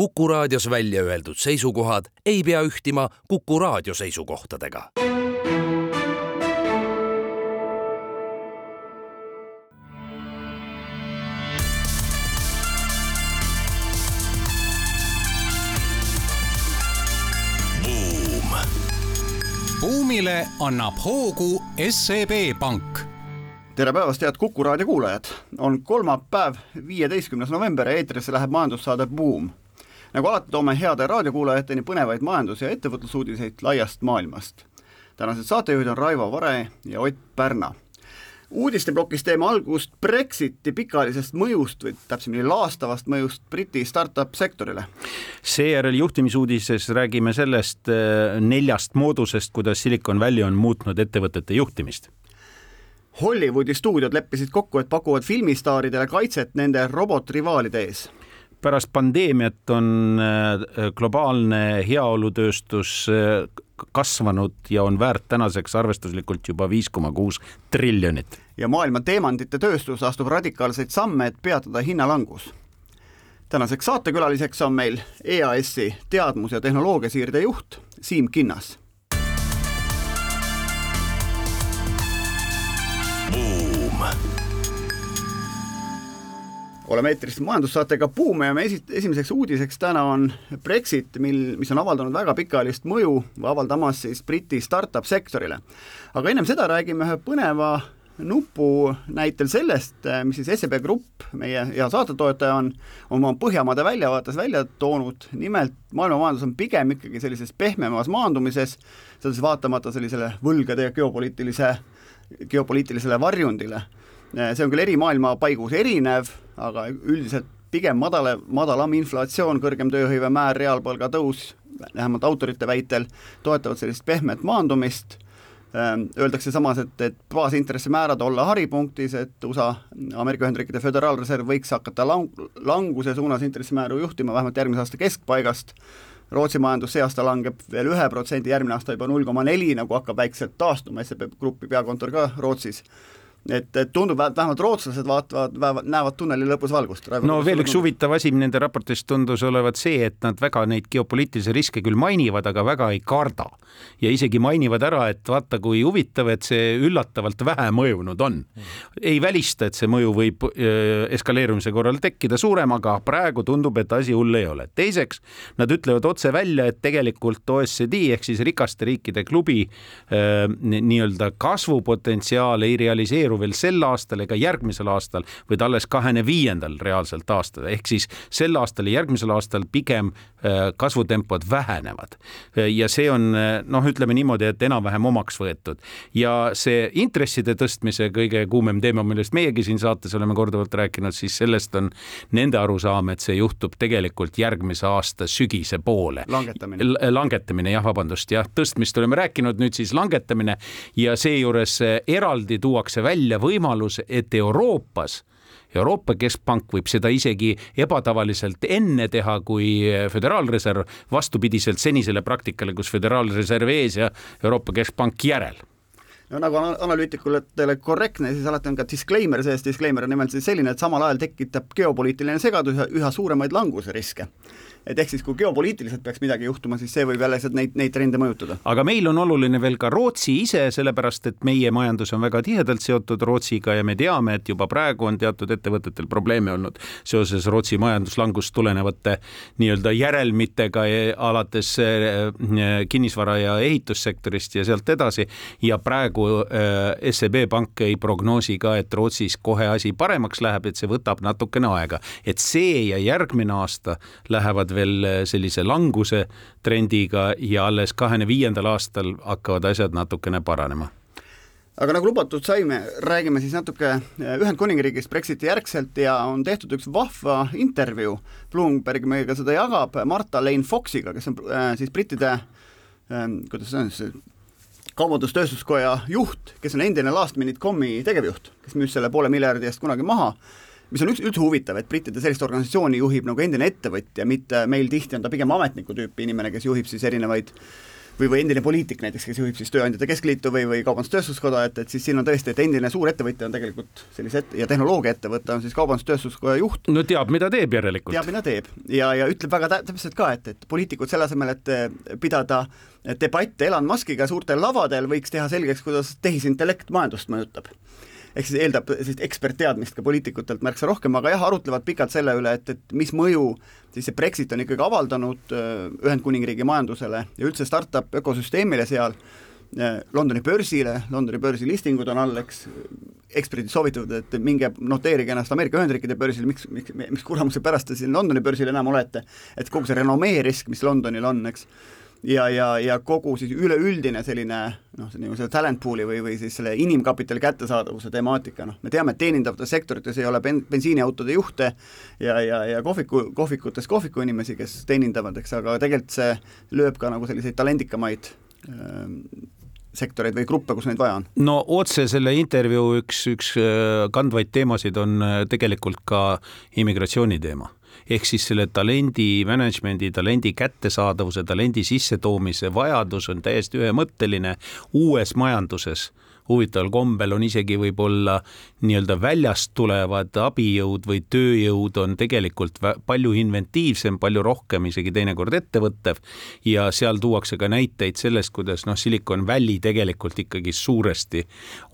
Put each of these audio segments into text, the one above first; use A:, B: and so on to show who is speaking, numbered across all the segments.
A: Kuku raadios välja öeldud seisukohad ei pea ühtima Kuku raadio seisukohtadega.
B: buumile annab hoogu SEB Pank
C: tere päevast, head Kuku raadio kuulajad! on kolmapäev, viieteistkümnes november ja eetrisse läheb majandussaade Buum. Nagu alati, toome heade raadiokuulajateni põnevaid majandus- ja ettevõtlusuudiseid laiast maailmast. tänased saatejuhid on Raivo Vare ja Ott Pärna. uudisteplokis teeme algust Brexiti pikaajalisest mõjust või täpsemini laastavast mõjust Briti startup sektorile.
D: seejärel juhtimisuudises räägime sellest äh, neljast moodusest, kuidas Silicon Valley on muutnud ettevõtete juhtimist
C: Hollywoodi stuudiod leppisid kokku, et pakuvad filmistaaridele kaitset nende robotrivaalide ees
D: pärast pandeemiat on äh, globaalne heaolutööstus äh, kasvanud ja on väärt tänaseks arvestuslikult juba viis koma kuus triljonit.
C: ja maailma teemantide tööstus astub radikaalseid samme, et peatada hinnalangus. tänaseks saatekülaliseks on meil EAS-i teadmus- ja tehnoloogiasiirde juht Siim Kinnas oleme eetris majandussaatega Buum ja me esi-, esimeseks uudiseks täna on Brexit, mil, mis on avaldanud väga pikaajalist mõju avaldamas siis Briti startup sektorile. aga ennem seda räägime ühe põneva nupu näitel sellest, mis siis SEB Grupp, meie hea saatetoetaja on oma Põhjamaade väljavaates välja toonud, nimelt maailma majandus on pigem ikkagi sellises pehmemas maandumises, seda siis vaatamata sellisele võlgade ja geopoliitilise, geopoliitilisele varjundile see on küll eri maailma paigus erinev, aga üldiselt pigem madala, madalam inflatsioon, kõrgem tööhõivemäär, reaalpalga tõus, vähemalt autorite väitel, toetavad sellist pehmet maandumist, ehm, Öeldakse samas, et, et baasintressimäärad olla haripunktis, et USA, Ameerika Ühendriikide Föderaalreserv võiks hakata lang-, languse suunas intressimääru juhtima vähemalt järgmise aasta keskpaigast, Rootsi majandus see aasta langeb veel ühe protsendi, järgmine aasta juba null koma neli, nagu hakkab väikselt taastuma, SEB Grupi peakontor ka Rootsis et, et tundub, vähemalt rootslased vaatavad, näevad tunneli lõpus valgust.
D: no veel üks huvitav asi nende raportist tundus olevat see, et nad väga neid geopoliitilisi riske küll mainivad, aga väga ei karda. ja isegi mainivad ära, et vaata, kui huvitav, et see üllatavalt vähe mõjunud on. ei välista, et see mõju võib äh, eskaleerumise korral tekkida suurem, aga praegu tundub, et asi hull ei ole. teiseks, nad ütlevad otse välja, et tegelikult OECD ehk siis rikaste riikide klubi äh, nii-öelda kasvupotentsiaal ei realiseeru realiseeru veel sel aastal ega järgmisel aastal, vaid alles kahekümne viiendal reaalselt aastal, ehk siis sel aastal ja järgmisel aastal pigem äh, kasvutempod vähenevad. ja see on noh, ütleme niimoodi, et enam-vähem omaks võetud ja see intresside tõstmise kõige kuumem teema, millest meiegi siin saates oleme korduvalt rääkinud, siis sellest on nende arusaam, et see juhtub tegelikult järgmise aasta sügise poole.
C: langetamine.
D: langetamine jah, vabandust, jah, tõstmist oleme rääkinud, nüüd siis langetamine ja seejuures eraldi tuuakse välja välja võimalus, et Euroopas Euroopa Keskpank võib seda isegi ebatavaliselt enne teha kui Föderaalreserv, vastupidiselt senisele praktikale, kus Föderaalreserv ees ja Euroopa Keskpank järel.
C: No nagu analüütikutele korrektne, siis alati on ka disclaimer sees, disclaimer on nimelt siis selline, et samal ajal tekitab geopoliitiline segadus ja üha suuremaid languse riske et ehk siis, kui geopoliitiliselt peaks midagi juhtuma, siis see võib jälle lihtsalt neid, neid trende mõjutada.
D: aga meil on oluline veel ka Rootsi ise, sellepärast et meie majandus on väga tihedalt seotud Rootsiga ja me teame, et juba praegu on teatud ettevõtetel probleeme olnud seoses Rootsi majanduslangust tulenevate nii-öelda järelmitega alates eh, kinnisvara ja ehitussektorist ja sealt edasi. ja praegu SEB Pank ei prognoosi ka, et Rootsis kohe asi paremaks läheb, et see võtab natukene aega, et see ja järgmine aasta lähevad jätkavad veel äh, sellise languse trendiga ja alles kahekümne viiendal aastal hakkavad asjad natukene paranema.
C: Aga nagu lubatud saime, räägime siis natuke äh, Ühendkuningriigist Brexiti järgselt ja on tehtud üks vahva intervjuu, Bloomberg meiega seda jagab, Marta Lane Foxiga, kes on äh, siis brittide äh, kuidas see on siis, kaubandus-tööstuskoja juht, kes on endine Last Minute Comi tegevjuht, kes müüs selle poole miljardi eest kunagi maha mis on üldse, huvitav, et brittide sellist organisatsiooni juhib nagu endine ettevõtja, mitte meil tihti on ta pigem ametniku tüüpi inimene, kes juhib siis erinevaid või, või endine poliitik näiteks, kes juhib siis Tööandjate Keskliitu või, või Kaubandus-Tööstuskoda, et, et siis siin on tõesti, et endine suur ettevõtja on tegelikult sellise et- ja tehnoloogiaettevõte on siis Kaubandus-Tööstuskoja juht.
D: no teab, mida teeb järelikult.
C: teab, mida teeb ja, ja ütleb väga täpselt ka, et, et poliitikud selle asemel, et eh, pidada debatte Elon Muskiga suurtel lavadel, võiks teha selgeks, kuidas tehisintellekt majandust mõjutab ehk siis eeldab sellist ekspertteadmist ka poliitikutelt märksa rohkem, aga jah, arutlevad pikalt selle üle, et, et mis mõju siis see Brexit on ikkagi avaldanud äh, Ühendkuningriigi majandusele ja üldse startup ökosüsteemile seal, äh, Londoni börsile, Londoni börsi listingud on all, eks, eksperdid soovitavad, et minge noteerige ennast Ameerika Ühendriikide börsil, miks, miks, miks kuramuse pärast te siin Londoni börsil enam olete, et kogu see renomee risk, mis Londonil on, eks ja, ja, ja kogu siis üleüldine selline noh, nagu selle talent pool'i või, või siis selle inimkapitali kättesaadavuse temaatika, noh, me teame, et teenindavates sektorites ei ole ben-, bensiiniautode juhte ja, ja, ja kohviku, kohvikutes kohvikuinimesi, kes teenindavad, eks, aga tegelikult see lööb ka nagu selliseid talendikamaid äh, sektoreid või gruppe, kus neid vaja on?
D: no otse selle intervjuu üks, üks äh, kandvaid teemasid on äh, tegelikult ka immigratsiooni teema ehk siis selle talendi management'i, talendi kättesaadavuse, talendi sissetoomise vajadus on täiesti ühemõtteline uues majanduses. Huvitaval kombel on isegi võib-olla nii-öelda väljast tulevad abijõud või tööjõud on tegelikult palju inventiivsem, palju rohkem isegi teinekord ettevõttev ja seal tuuakse ka näiteid sellest, kuidas noh, Silicon Valley tegelikult ikkagi suuresti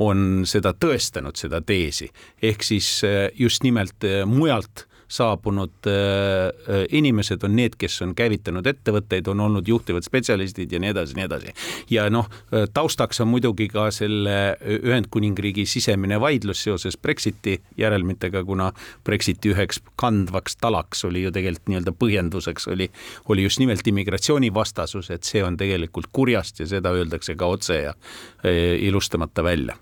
D: on seda tõestanud, seda teesi, ehk siis eh, just nimelt eh, mujalt saabunud äh, äh, inimesed on need, kes on käivitanud ettevõtteid, on olnud juhtivad spetsialistid ja nii edasi, nii edasi. ja noh, äh, taustaks on muidugi ka selle Ühendkuningriigi sisemine vaidlus seoses Brexiti järelmitega, kuna Brexiti üheks kandvaks talaks oli ju tegelikult nii-öelda põhjenduseks oli, oli just nimelt immigratsioonivastasus, et see on tegelikult kurjast ja seda öeldakse ka otse ja ilustamata välja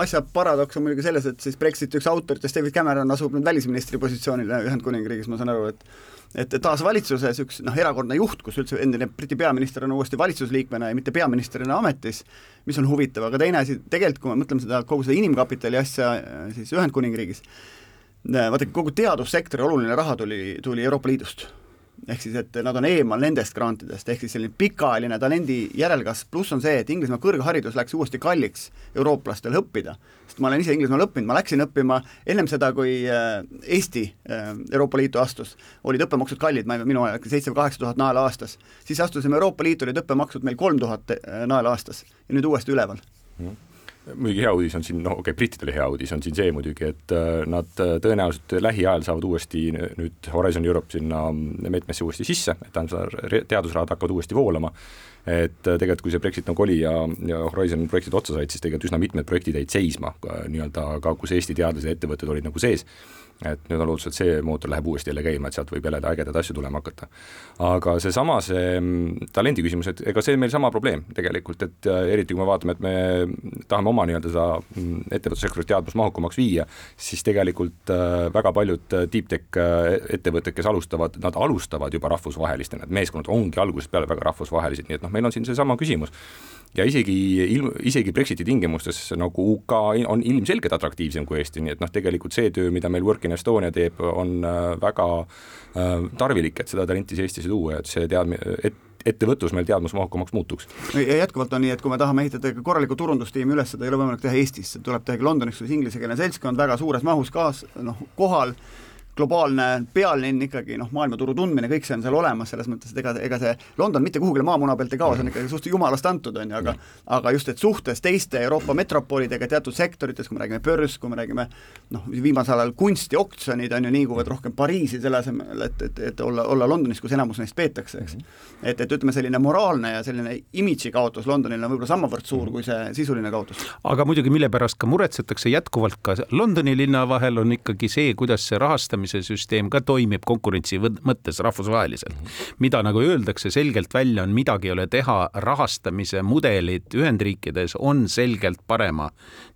C: asja paradoks on muidugi selles, et siis Brexiti üks autoritest, David Cameron, asub nüüd välisministri positsioonile Ühendkuningriigis, ma saan aru, et et taas valitsuses üks noh, erakordne juht, kus üldse endine Briti peaminister on uuesti valitsusliikmena ja mitte peaministrina ametis, mis on huvitav, aga teine asi, tegelikult kui me mõtleme seda, kogu seda inimkapitali asja siis Ühendkuningriigis, vaadake, kogu teadussektori oluline raha tuli, tuli Euroopa Liidust ehk siis, et nad on eemal nendest grantidest, ehk siis selline pikaajaline talendi järelkasv, pluss on see, et Inglismaa kõrgharidus läks uuesti kalliks eurooplastele õppida. sest ma olen ise Inglismaal õppinud, ma läksin õppima ennem seda, kui äh, Eesti äh, Euroopa Liitu astus, olid õppemaksud kallid, ma ei, minu ajal seitse või kaheksa tuhat naela aastas. siis astusime Euroopa Liitu, olid õppemaksud meil kolm tuhat äh, naela aastas ja nüüd uuesti üleval mm.
E: Muidugi hea uudis on siin, no okei okay,, brittidele hea uudis on siin see muidugi, et äh, nad äh, tõenäoliselt lähiajal saavad uuesti nüüd Horizon Europe sinna meetmesse uuesti sisse, et tähendab, teadusrahad hakkavad uuesti voolama, et äh, tegelikult kui see Brexit nagu oli ja, ja Horizon projektid otsa said, siis tegelikult üsna mitmed projektid jäid seisma nii-öelda ka, kus Eesti teadlased ja ettevõtted olid nagu sees et nüüd on lootus, et see mootor läheb uuesti jälle käima, et sealt võib jälle ägedaid asju tulema hakata. aga seesama, see mm, talendi küsimus, et ega see on meil sama probleem tegelikult, et äh, eriti kui me vaatame, et me tahame oma nii-öelda seda mm, ettevõtlussektorit teadmusmahukamaks viia, siis tegelikult äh, väga paljud äh, deep tech ettevõtted, kes alustavad, nad alustavad juba rahvusvahelistena, et meeskonnad ongi algusest peale väga rahvusvahelised, nii et noh, meil on siin seesama küsimus ja isegi ilm, isegi Brexiti tingimustes nagu UK on ilmselgelt atraktiivsem kui Eesti, nii et noh, tegelikult see töö, mida meil Work in Estonia teeb, on äh, väga äh, tarvilik, et seda talenti siia Eestisse tuua ja et see teadmine, et ettevõtlus meil teadmusmahukamaks muutuks.
C: ja jätkuvalt on nii, et kui me tahame ehitada korralikku turundustiimi üles, seda ei ole võimalik teha Eestis, tuleb teha Londonis, kus inglisekeelne seltskond väga suures mahus kaas-, noh, kohal globaalne pealinn ikkagi noh, maailmaturu tundmine, kõik see on seal olemas, selles mõttes, et ega, ega see London mitte kuhugile maamuna pealt ei kao, see on ikkagi suht jumalast antud, on ju, aga aga just, et suhtes teiste Euroopa metropolidega teatud sektorites, kui me räägime börs, kui me räägime noh, viimasel ajal kunstioksjonid on ju liiguvad rohkem Pariisi selle asemel, et, et, et olla, olla Londonis, kus enamus neist peetakse, eks. et, et ütleme, selline moraalne ja selline imidži kaotus Londonil on võib-olla samavõrd suur kui see sisuline kaotus.
D: aga muidugi, mille pärast ka muretsetakse jätkuvalt ka Londoni linna vahel on ikkagi see, kuidas see rahastamine rahastamise süsteem ka toimib konkurentsi mõttes rahvusvaheliselt. mida nagu öeldakse selgelt välja, on midagi ei ole teha, rahastamise mudelid Ühendriikides on selgelt parema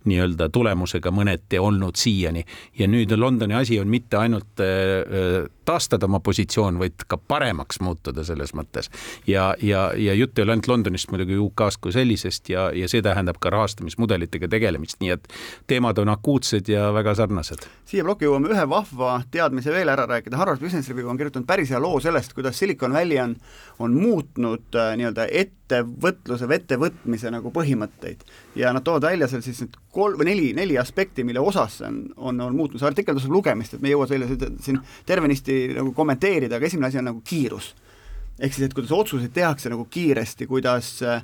D: nii-öelda tulemusega mõneti olnud siiani ja nüüd Londoni asi on mitte ainult äh, äh, taastada oma positsioon, vaid ka paremaks muutuda selles mõttes. ja, ja, ja jutt ei ole ainult Londonist, muidugi UK-st kui sellisest ja, ja see tähendab ka rahastamismudelitega tegelemist, nii et teemad on akuutsed ja väga sarnased.
C: siia plokki jõuame ühe vahva teadmise veel ära rääkida, Harvard Business Review on kirjutanud päris hea loo sellest, kuidas Silicon Valley on, on muutnud äh, nii-öelda ettevõtluse või ettevõtmise nagu põhimõtteid. ja nad toovad välja seal siis need kolm või neli, neli aspekti, mille osas see on, on, on muutnud, see artikkel tasub lugemist, et me ei jõua selle siin tervenisti nagu kommenteerida, aga esimene asi on nagu kiirus. ehk siis, et kuidas otsuseid tehakse nagu kiiresti, kuidas äh,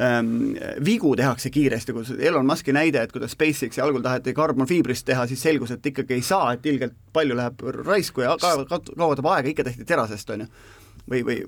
C: ähm, vigu tehakse kiiresti, kus Elon Muski näide, et kuidas SpaceXi algul taheti karbonfiibrist teha, siis selgus, et ikkagi ei saa, et ilgelt palju läheb raisku ja kaotab aega, ikka tehti terasest, on ju. või, või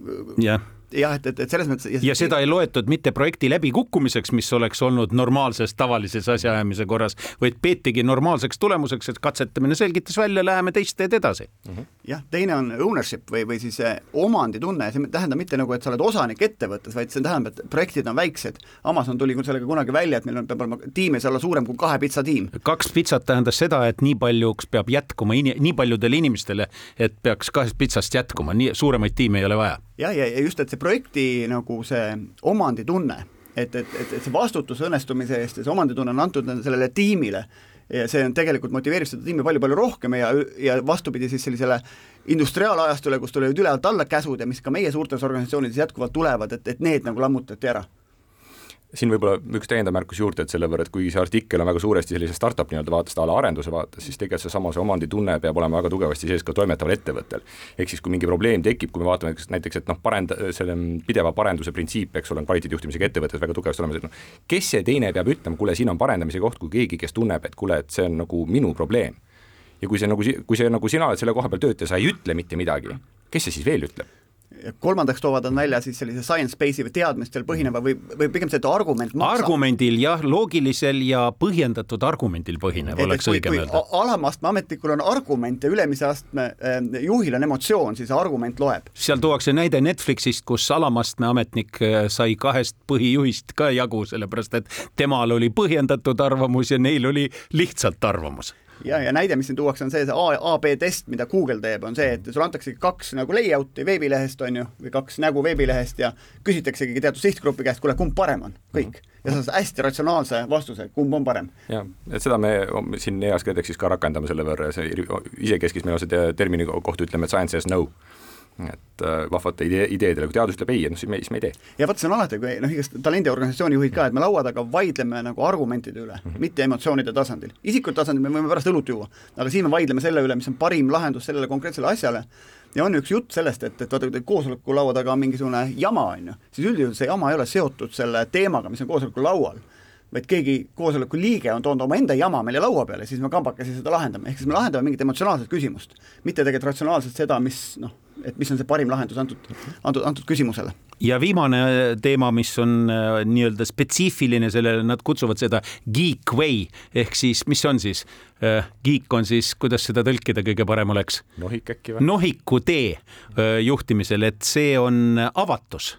D: jah
C: jah, et, et, et selles mõttes
D: ja, seda ei loetud mitte projekti läbikukkumiseks, mis oleks olnud normaalses tavalises asjaajamise korras, vaid peetigi normaalseks tulemuseks, et katsetamine selgitas välja, läheme teist teed edasi mm.
C: -hmm. jah, teine on ownership või, või siis eh, omanditunne, see ei tähenda mitte nagu, et sa oled osanik ettevõttes, vaid see tähendab, et projektid on väiksed. Amazon tuli sellega kunagi välja, et meil on, peab olema, tiim ei saa olla suurem kui kahe pitsa tiim.
D: kaks pitsat tähendas seda, et nii paljuks peab jätkuma, nii paljudele inimestele, et peaks kahest pitsast jätkuma, nii suuremaid tiime ei ole vaja
C: jah, ja, ja just, et see projekti nagu see omanditunne, et, et, et, et see vastutus õnnestumise eest ja see omanditunne on antud sellele tiimile. Ja see on tegelikult motiveerib seda tiimi palju-palju rohkem ja, ja vastupidi siis sellisele industriaalajastule, kus tulevad ülevalt alla käsud ja mis ka meie suurtes organisatsioonides jätkuvalt tulevad, et, et need nagu lammutati ära
E: siin võib-olla üks täiendav märkus juurde, et selle võrra, et kuigi see artikkel on väga suuresti sellise startup nii-öelda vaatest, a la arenduse vaates, siis tegelikult seesama, see omanditunne peab olema väga tugevasti sees ka toimetaval ettevõttel. ehk siis, kui mingi probleem tekib, kui me vaatame näiteks, et noh, parend-, selle pideva parenduse printsiip, eks ole, on kvaliteedijuhtimisega ettevõttes väga tugevasti olemas, et noh, kes see teine peab ütlema, kuule, siin on parendamise koht, kui keegi, kes tunneb, et kuule, et see on nagu minu probleem. ja kui see nagu, kui see nagu sina oled selle koha peal töötaja, sa ei ütle mitte midagi, kes see siis veel ütleb?
C: Kolmandaks toovad nad välja siis sellise science-base'i või teadmistel põhineva või, või pigem see, et argument
D: maksab. argumendil jah, loogilisel ja põhjendatud argumendil põhinev, oleks õigem öelda.
C: alamastme ametnikul on argument ja ülemise astme eh, juhil on emotsioon, siis argument loeb.
D: seal tuuakse näide Netflixist, kus alamastme ametnik eh, sai kahest põhijuhist ka jagu, sellepärast et temal oli põhjendatud arvamus ja neil oli lihtsalt arvamus
C: ja, ja näide, mis siin tuuakse, on see, see AB test, mida Google teeb, on see, et sulle antaksegi kaks nagu layout'i veebilehest, on ju, või kaks nägu veebilehest ja küsitaksegi teatud sihtgrupi käest, kuule, kumb parem on, kõik. ja sa saad hästi ratsionaalse vastuse, kumb on parem.
E: jah, et seda me siin EAS KredExis ka rakendame selle võrra ja see isekeskis on see termini kohta ütleme, et science says no et äh, vahvate idee, ideedele, kui teadus ütleb ei, noh siis me, siis me ei tee.
C: ja vot see on alati, kui noh, igast talendiorganisatsiooni juhid ka, et me laua taga vaidleme nagu argumentide üle mm, -hmm. mitte emotsioonide tasandil. isikute tasandil me võime pärast õlut juua, aga siin me vaidleme selle üle, mis on parim lahendus sellele konkreetsele asjale ja on üks jutt sellest, et, et vaata, kui koosoleku laua taga on mingisugune jama, on ju, siis üldjuhul see jama ei ole seotud selle teemaga, mis on koosoleku laual vaid keegi koosoleku liige on toonud omaenda jama meile laua peale, siis me kambakesi seda lahendame, ehk siis me lahendame mingit emotsionaalset küsimust, mitte tegelikult ratsionaalselt seda, mis noh, et mis on see parim lahendus antud, antud, antud küsimusele.
D: ja viimane teema, mis on äh, nii-öelda spetsiifiline sellele, nad kutsuvad seda geek way ehk siis, mis on siis äh,? Geek on siis, kuidas seda tõlkida kõige parem oleks?
E: nohik äkki või?
D: nohiku tee äh, juhtimisel, et see on avatus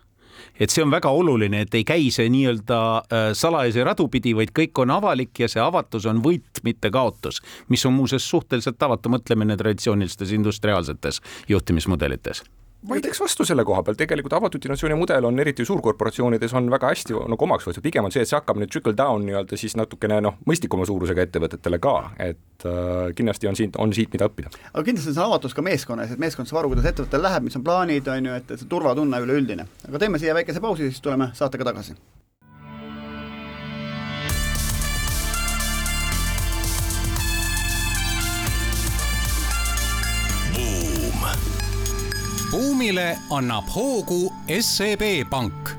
D: et see on väga oluline, et ei käi see nii-öelda äh, salajasi radu pidi, vaid kõik on avalik ja see avatus on võit, mitte kaotus, mis on muuseas suhteliselt tavatu mõtlemine traditsioonilistes industriaalsetes juhtimismudelites
E: vaidleks vastu selle koha peal, tegelikult avatud innovatsiooni mudel on eriti suurkorporatsioonides on väga hästi nagu omaks võetud, pigem on see, et see hakkab nüüd trickle down nii-öelda siis natukene noh, mõistlikuma suurusega ettevõtetele ka, et äh, kindlasti on siin, on siit, mida õppida.
C: aga kindlasti on see avatus ka meeskonnas, et meeskond saab aru, kuidas ettevõttel läheb, mis on plaanid, on ju, et see turvatunne üleüldine. aga teeme siia väikese pausi, siis tuleme saatega tagasi
B: buumile annab hoogu SEB Pank.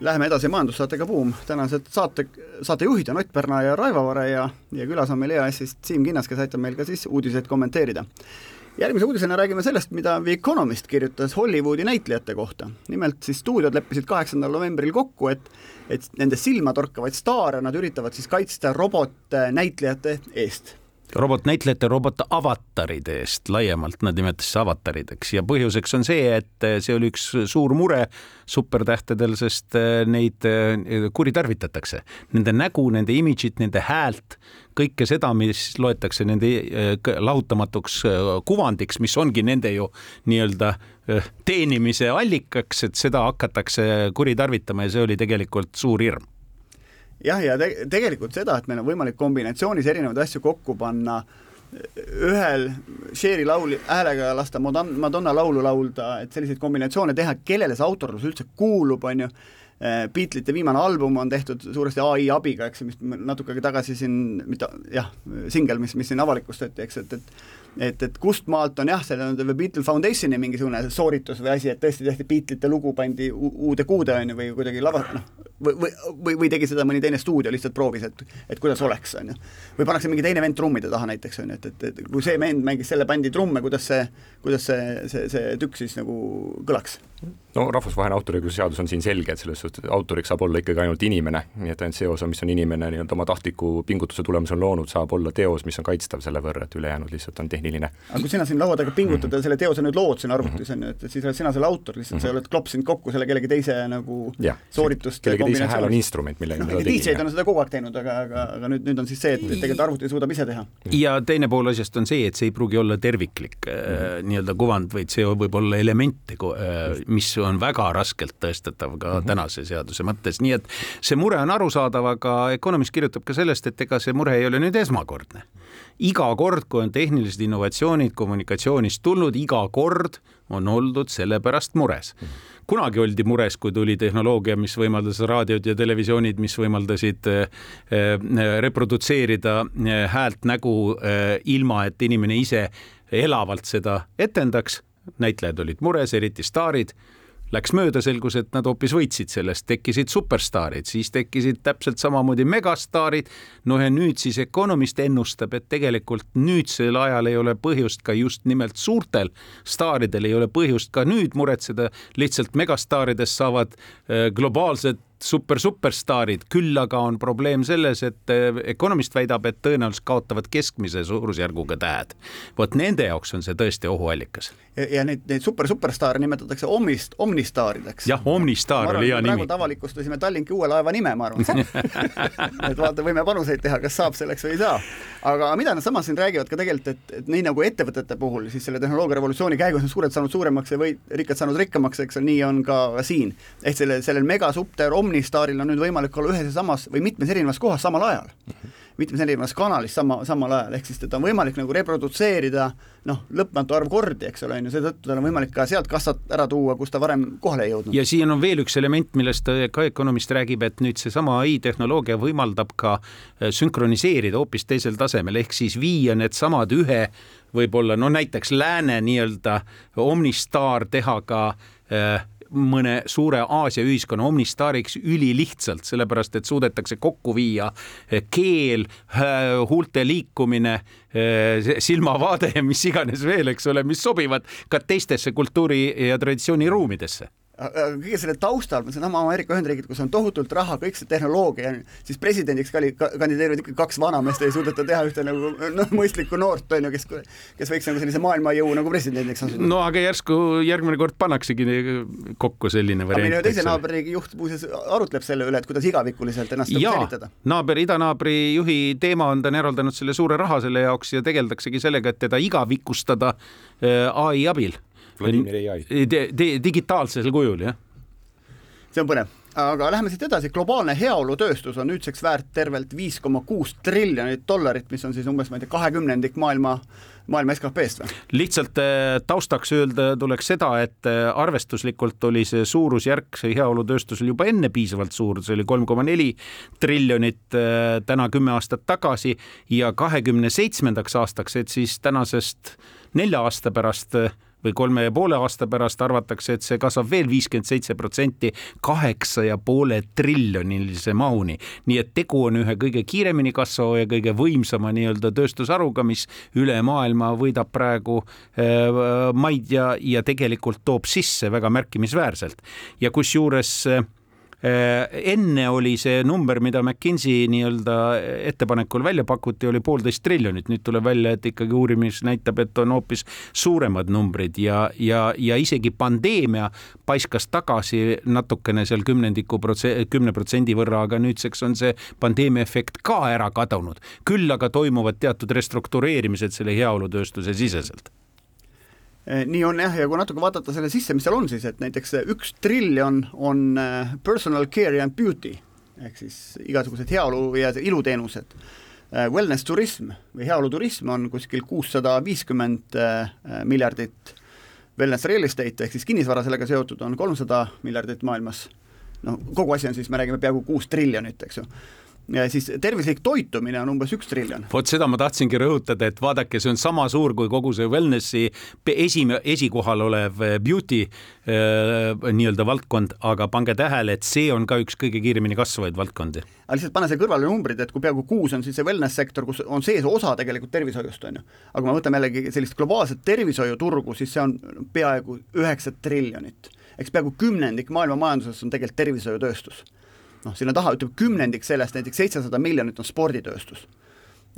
C: Läheme edasi majandussaatega Buum, tänased saate, saatejuhid on Ott Pärna ja Raivo Vare ja, ja külas on meil EAS-ist Siim Kinnas, kes aitab meil ka siis uudiseid kommenteerida. järgmise uudisena räägime sellest, mida The Economist kirjutas Hollywoodi näitlejate kohta. nimelt siis stuudiod leppisid kaheksandal novembril kokku, et et nende silmatorkavaid staare nad üritavad siis kaitsta robotnäitlejate eest
D: robotnäitlejate, robotavataride eest laiemalt, nad nimetasid avatarideks ja põhjuseks on see, et see oli üks suur mure supertähtedel, sest eh, neid eh, kuritarvitatakse. Nende nägu, nende imidžit, nende häält, kõike seda, mis loetakse nende eh, lahutamatuks kuvandiks, mis ongi nende ju nii-öelda teenimise allikaks, et seda hakatakse kuritarvitama ja see oli tegelikult suur hirm
C: jah, ja te tegelikult seda, et meil on võimalik kombinatsioonis erinevaid asju kokku panna ühel Cheri laul, häälega lasta Madonna laulu laulda, et selliseid kombinatsioone teha, kellele see autorlus üldse kuulub, on ju, Beatlesite viimane album on tehtud suuresti ai abiga, eks mis natuke aega tagasi siin, mitte jah, singel, mis, mis siin avalikustati, eks, et, et et, et kust maalt on jah, selle The Beatle Foundationi mingisugune sooritus või asi, et tõesti tehti Beatlesite lugu, pandi uude kuude, on ju, või kuidagi lava, noh, või, või, või, tegi seda mõni teine stuudio, lihtsalt proovis, et et kuidas oleks, on ju. või pannakse mingi teine vend trummide taha näiteks, on ju, et, et, et kui see vend mängis selle bändi trumme, kuidas see, kuidas see, see, see tükk siis nagu kõlaks
E: no rahvusvaheline autoriõiguse seadus on siin selge, et selles suhtes autoriks saab olla ikkagi ainult inimene, nii et ainult see osa, mis on inimene nii-öelda oma tahtliku pingutuse tulemusel loonud, saab olla teos, mis on kaitstav selle võrra, et ülejäänud lihtsalt on tehniline.
C: aga kui sina siin laua taga pingutad mm -hmm. ja selle teose nüüd lood siin arvutis, on ju, et siis oled sina selle autor, lihtsalt mm -hmm. sa oled klopsinud kokku selle kellegi teise nagu ja, soorituste
E: kellegi teise hääl on instrument, millega
C: no. DJ-d on seda kogu aeg teinud, aga, aga, aga nüüd, nüüd on siis see, et, tegelikult arvuti suudab ise teha.
D: ja teine pool asjast on see, et see ei pruugi olla terviklik mm -hmm. nii-öelda kuvand, vaid see võib olla elemente, äh, mis on väga raskelt tõestatav ka mm -hmm. tänase seaduse mõttes, nii et see mure on arusaadav, aga Economist kirjutab ka sellest, et ega see mure ei ole nüüd esmakordne. iga kord, kui on tehnilised innovatsioonid kommunikatsioonis tulnud, iga kord on oldud selle pärast mures mm. -hmm kunagi oldi mures, kui tuli tehnoloogia, mis võimaldas raadiod ja televisioonid, mis võimaldasid äh, reprodutseerida äh, häält nägu ilma, et inimene ise elavalt seda etendaks. näitlejad olid mures, eriti staarid Läks mööda, selgus, et nad hoopis võitsid sellest, tekkisid superstaarid, siis tekkisid täpselt samamoodi megastaarid. no ja nüüd siis Economist ennustab, et tegelikult nüüdsel ajal ei ole põhjust ka just nimelt suurtel staaridel ei ole põhjust ka nüüd muretseda, lihtsalt megastaaridest saavad äh, globaalsed super-superstaarid, küll aga on probleem selles, et Economist eh, väidab, et tõenäoliselt kaotavad keskmise suurusjärguga tähed. vot nende jaoks on see tõesti ohuallikas.
C: ja, neid, neid super-superstaare nimetatakse omnist, omnistaarideks.
D: jah, omnistaar oli hea nimi.
C: praegu avalikustasime Tallinki uue laeva nime, ma arvan et vaata, võime panuseid teha, kas saab selleks või ei saa. aga mida nad samas siin räägivad ka tegelikult, et, et nii nagu ettevõtete puhul, siis selle tehnoloogia revolutsiooni käigus on suured saanud suuremaks ja või rikkad saanud rikkamaks, eks ole, nii on ka siin. ehk selle, sellel megasupter Omnistaaril on nüüd võimalik olla ühes ja samas või mitmes erinevas kohas samal ajal mm. -hmm mitmes erinevas kanalis sama, samal ajal, ehk siis teda on võimalik nagu reprodutseerida noh, lõpmatu arv kordi, eks ole, on ju, seetõttu tal on võimalik ka sealt kassat ära tuua, kus ta varem kohale ei jõudnud.
D: ja siin on veel üks element, millest ka Economist räägib, et nüüd seesama ai tehnoloogia võimaldab ka äh, sünkroniseerida hoopis teisel tasemel, ehk siis viia needsamad ühe võib-olla no näiteks lääne nii-öelda omnistaar teha ka äh, mõne suure Aasia ühiskonna omnistaariks ülilihtsalt, sellepärast et suudetakse kokku viia eh, keel, huulte liikumine, eh, silmavaade ja mis iganes veel, eks ole, mis sobivad ka teistesse kultuuri ja traditsiooniruumidesse
C: aga kõige selle taustal, seesama Ameerika Ühendriigid, kus on tohutult raha, kõik see tehnoloogia, siis presidendiks kali-, kandideerivad ikkagi kaks vanameest ja ei suudeta teha ühte nagu noh, mõistlikku noort, on ju, kes, kes võiks nagu sellise maailmajõu nagu presidendiks asuda.
D: no aga järsku järgmine kord pannaksegi kokku selline variant.
C: meie teise naaberriigi juht muuseas arutleb selle üle, et kuidas igavikuliselt ennast nagu säilitada.
D: naaber, idanaabri juhi teema on, ta on eraldanud selle suure raha selle jaoks ja tegeldaksegi sellega, et teda igavikustada äh, ai abil
E: Vladimir ai.
D: digitaalsel kujul, jah.
C: see on põnev aga läheme siit edasi, globaalne heaolutööstus on nüüdseks väärt tervelt viis koma kuus triljonit dollarit, mis on siis umbes, ma ei tea, kahekümnendik maailma, maailma SKP-st või?
D: lihtsalt äh, taustaks öelda tuleks seda, et äh, arvestuslikult oli see suurusjärk see heaolutööstusel juba enne piisavalt suur, see oli kolm koma neli triljonit äh, täna kümme aastat tagasi ja kahekümne seitsmendaks aastaks, et siis tänasest nelja aasta pärast või kolme ja poole aasta pärast arvatakse, et see kasvab veel viiskümmend seitse protsenti kaheksa ja poole triljonilise mahuni. nii et tegu on ühe kõige kiiremini kasvava ja kõige võimsama nii-öelda tööstusharuga, mis üle maailma võidab praegu äh, maid ja, ja tegelikult toob sisse väga märkimisväärselt ja kusjuures äh, enne oli see number, mida McKinsey nii-öelda ettepanekul välja pakuti, oli poolteist triljonit, nüüd tuleb välja, et ikkagi uurimis näitab, et on hoopis suuremad numbrid ja, ja, ja isegi pandeemia paiskas tagasi natukene seal kümnendiku protse-, kümne protsendi võrra, aga nüüdseks on see pandeemia efekt ka ära kadunud. küll aga toimuvad teatud restruktureerimised selle heaolutööstuse siseselt
C: nii on jah, ja kui natuke vaadata selle sisse, mis seal on siis, et näiteks üks triljon on eh, personal care and beauty ehk siis igasugused heaolu ja iluteenused. Wellness turism või heaoluturism on kuskil kuussada viiskümmend miljardit, wellness real estate ehk siis kinnisvara sellega seotud on kolmsada miljardit maailmas, noh, kogu asi on siis, me räägime peaaegu kuus triljonit, eks ju siis tervislik toitumine on umbes üks triljon.
D: vot seda ma tahtsingi rõhutada, et vaadake, see on sama suur kui kogu see wellnessi esime-, esikohal olev eh, beauty äh, nii-öelda valdkond, aga pange tähele, et see on ka üks kõige kiiremini kasvavaid valdkondi.
C: aga lihtsalt pane see kõrvale numbrid, et kui peaaegu kuus on siis see wellness sektor, kus on sees osa tegelikult tervishoiust, on ju. aga kui me võtame jällegi sellist globaalset tervishoiuturgu, siis see on peaaegu üheksa triljonit. eks peaaegu kümnendik maailma majandusest on tegelikult tervishoiutööstus noh, sinna taha ütleme kümnendik sellest, näiteks seitsesada miljonit on sporditööstus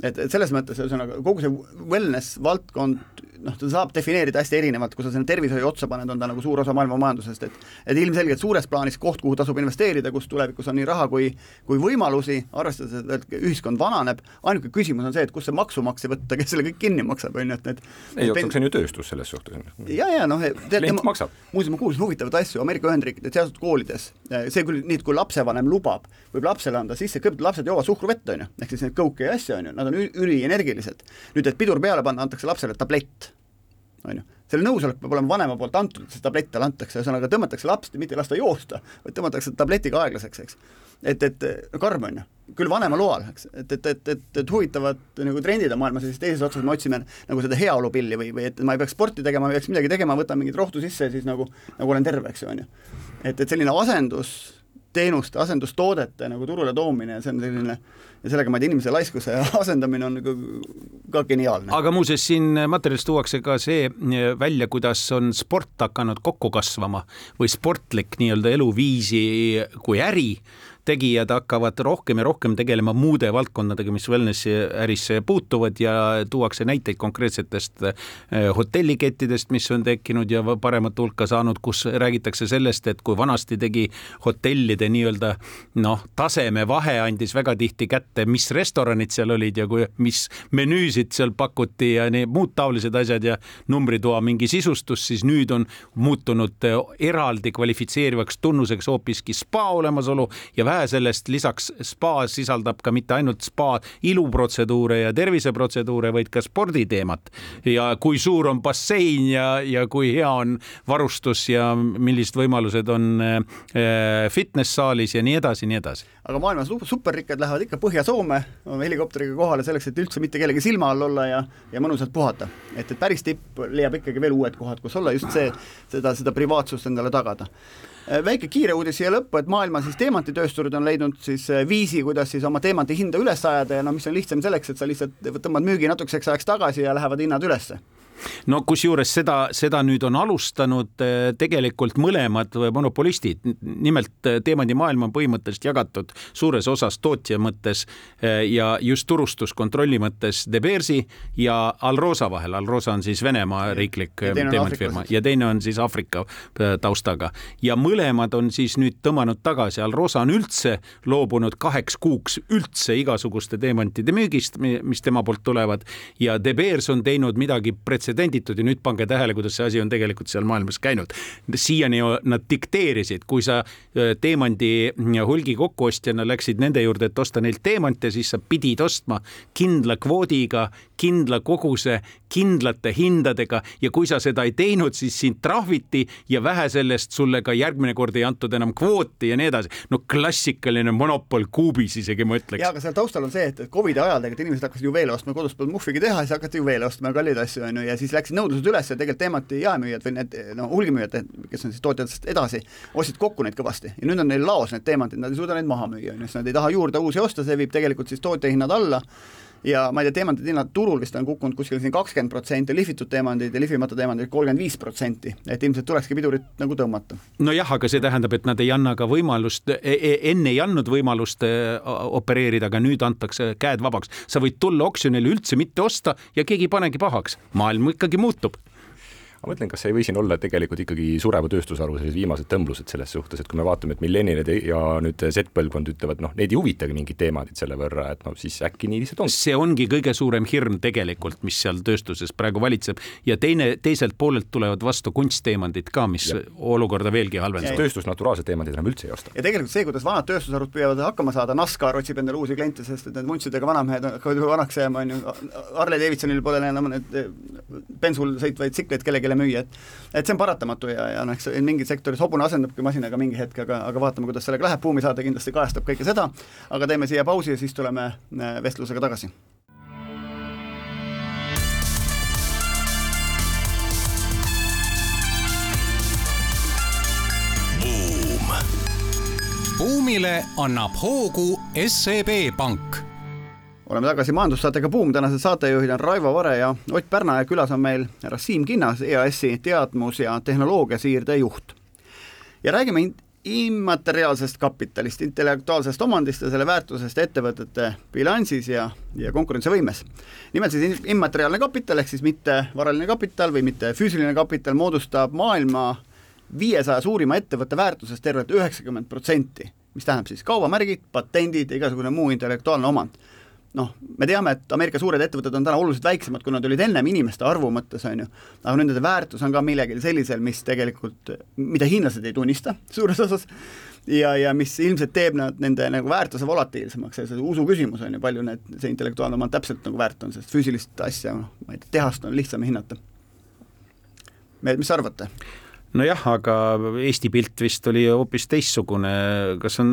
C: et, et selles mõttes ühesõnaga kogu see wellness valdkond, noh, ta saab defineerida hästi erinevalt, kui sa sinna tervishoiu otsa paned, on ta nagu suur osa maailma majandusest, et et ilmselgelt suures plaanis koht, kuhu tasub investeerida, kus tulevikus on nii raha kui kui võimalusi, arvestades, et ühiskond vananeb, ainuke küsimus on see, et kust see maksumaksja võtta, kes selle kõik kinni maksab, on ju, et need
E: ei, oota, see on ju tööstus selles suhtes.
C: ja, ja noh,
E: klient maksab.
C: muuseas, ma kuulsin huvitavaid asju Ameerika Ühendriikide sealsed koolides, see küll nii, et kui lapsevanem lubab, võib lapsele anda sisse, kõigepealt lapsed joovad suhkruvett, on ju, ehk siis neid kõuke ja asju, on ju, nad on ülienergilised. nüüd, et pidur peale panna, antakse lapsele tablett, on ju. selle nõusolek peab olema vanema poolt antud, et see tablett talle antakse, ühesõnaga tõmmatakse laps, mitte ei lasta joosta, vaid tõmmatakse tabletiga aeglaseks, eks. et, et karm on ju, küll vanema loal, eks, et, et, et, et, et huvitavad nagu trendid on maailmas ja siis teises otsas me otsime nagu seda heaolupilli või, või et ma ei peaks sporti tegema, ma ei peaks midagi tegema, võtan mingit rohtu sisse ja siis nagu, nagu olen terve, eks ju, on ju. et, et selline asendus teenuste, asendustoodete nagu turule toomine see on selline ja sellega ma ei tea, inimese laiskuse asendamine on nagu ka geniaalne.
D: aga muuseas, siin materjalis tuuakse ka see eh, välja, kuidas on sport hakanud kokku kasvama või sportlik nii-öelda eluviisi kui äri tegijad hakkavad rohkem ja rohkem tegelema muude valdkondadega, mis wellnessi ärisse puutuvad ja tuuakse näiteid konkreetsetest eh, hotellikettidest, mis on tekkinud ja paremat hulka saanud, kus räägitakse sellest, et kui vanasti tegi hotellide nii-öelda noh, tasemevahe andis väga tihti kätte, mis restoranid seal olid ja kui, mis menüüsid seal pakuti ja need muud taolised asjad ja numbritoa mingi sisustus, siis nüüd on muutunud eh, eraldi kvalifitseerivaks tunnuseks hoopiski spa olemasolu ja vähe sellest, lisaks spa sisaldab ka mitte ainult spa iluprotseduure ja terviseprotseduure, vaid ka sporditeemat. ja kui suur on bassein ja, ja kui hea on varustus ja millised võimalused on äh, fitness-saalis ja nii edasi, nii edasi.
C: aga maailma superrikkad lähevad ikka Põhja-Soome helikopteriga kohale selleks, et üldse mitte kellegi silma all olla ja, ja mõnusalt puhata. et, et päris tipp leiab ikkagi veel uued kohad, kus olla, just see, seda, seda privaatsust endale tagada väike kiire uudis siia lõppu, et maailma siis teemantitöösturid on leidnud siis äh, viisi, kuidas siis oma teemanti hinda üles ajada ja no mis on lihtsam selleks, et sa lihtsalt tõmbad müügi natukeseks ajaks tagasi ja lähevad hinnad ülesse
D: no kusjuures seda, seda nüüd on alustanud eh, tegelikult mõlemad monopolistid, nimelt eh, teemandimaailm on põhimõtteliselt jagatud suures osas tootja mõttes eh, ja just turustuskontrolli mõttes De Beersi ja Alrosa vahel. Alrosa on siis Venemaa riiklik teemantfirma ja teine on siis Aafrika taustaga. Ja mõlemad on siis nüüd tõmmanud tagasi. Alrosa on üldse loobunud kaheks kuuks üldse igasuguste teemantide müügist, mis tema poolt tulevad. Ja De Beers on teinud midagi pretsedenditud pretsedenditud ja nüüd pange tähele, kuidas see asi on tegelikult seal maailmas käinud. siiani nad dikteerisid, kui sa teemandi hulgi kokkuostjana läksid nende juurde, et osta neilt teemante, siis sa pidid ostma kindla kvoodiga, kindla koguse, kindlate hindadega ja kui sa seda ei teinud, siis sind trahviti ja vähe sellest, sulle ka järgmine kord ei antud enam kvooti ja nii edasi. no klassikaline monopol kuubis isegi ma ütleks.
C: ja aga seal taustal on see, et Covidi ajal tegelikult inimesed hakkasid juveele ostma, kodus polnud muhvigi teha, siis hakati juveele ostma ja kalleid asju on ju ja siis läksid nõudlused üles ja tegelikult teemati jaemüüjad või need no hulgimüüjad, kes on siis tootjatest edasi, ostsid kokku neid kõvasti. Ja nüüd on neil laos need teemantid, nad ei suuda neid maha müüa, on ju, sest nad ei taha juurde uusi osta, see viib tegelikult siis tootjahinnad alla ja ma ei tea, teemantide hinnad turul vist on kukkunud kuskil siin kakskümmend protsenti, lihvitud teemandid ja lihvimata teemandid kolmkümmend viis protsenti, et ilmselt tulekski pidurit nagu tõmmata.
D: nojah, aga see tähendab, et nad ei anna ka võimalust, e, e, enne ei andnud võimalust e, opereerida, aga nüüd antakse käed vabaks. sa võid tulla oksjonile üldse mitte osta ja keegi ei panegi pahaks, maailm ikkagi muutub
E: ma mõtlen, kas ei või siin olla tegelikult ikkagi sureva tööstusharu sellised viimased tõmblused selles suhtes, et kui me vaatame, et millennialid ja nüüd Z-põlvkond ütlevad, noh, neid ei huvitagi mingid teemad selle võrra, et no siis äkki nii lihtsalt on.
D: see ongi kõige suurem hirm tegelikult, mis seal tööstuses praegu valitseb ja teine, teiselt poolelt tulevad vastu kunstteemandid ka, mis ja. olukorda veelgi halvendavad.
E: tööstus naturaalseid teemasid enam üldse ei osta.
C: ja tegelikult see, kuidas vanad tööstusharud püüavad hakkama saada, NASCAR otsib endale uusi kliente, sest et need muntsidega vanamehed hakkavad juba vanaks jääma, on ju, Harley Davidsonil pole enam need bensul sõitvaid tsikleid kellelegi müüa, et et see on paratamatu ja, ja noh, eks mingid sektorid, hobune asendabki masinaga mingi hetk, aga, aga vaatame, kuidas sellega läheb, buumisaade kindlasti kajastab kõike seda, aga teeme siia pausi ja siis tuleme äh, vestlusega tagasi
B: buumile annab hoogu SEB Pank.
C: Oleme tagasi majandussaatega Buum, tänased saatejuhid on Raivo Vare ja Ott Pärna ja külas on meil härra Siim Kinnas, EAS-i teadmus- ja tehnoloogiasiirde juht. ja räägime immateriaalsest kapitalist, intellektuaalsest omandist ja selle väärtusest ettevõtete bilansis ja, ja konkurentsivõimes. nimelt siis immateriaalne kapital ehk siis mitte varaline kapital või mitte füüsiline kapital moodustab maailma viiesaja suurima ettevõtte väärtusest tervelt üheksakümmend protsenti, mis tähendab siis kaubamärgid, patendid ja igasugune muu intellektuaalne omand. Noh, me teame, et Ameerika suured ettevõtted on täna oluliselt väiksemad, kui nad olid ennem inimeste arvu mõttes, on ju, aga nende väärtus on ka millegil sellisel, mis tegelikult, mida hiinlased ei tunnista suures osas, ja, ja mis ilmselt teeb nad nende nagu väärtuse volatiilsemaks see usu küsimus on ju, palju need, see intellektuaalne omand täpselt nagu väärt on, sest füüsilist asja, noh, ma ei tea, tehast on lihtsam hinnata. mis arvate?
D: Nojah, aga Eesti pilt vist oli hoopis teistsugune, kas on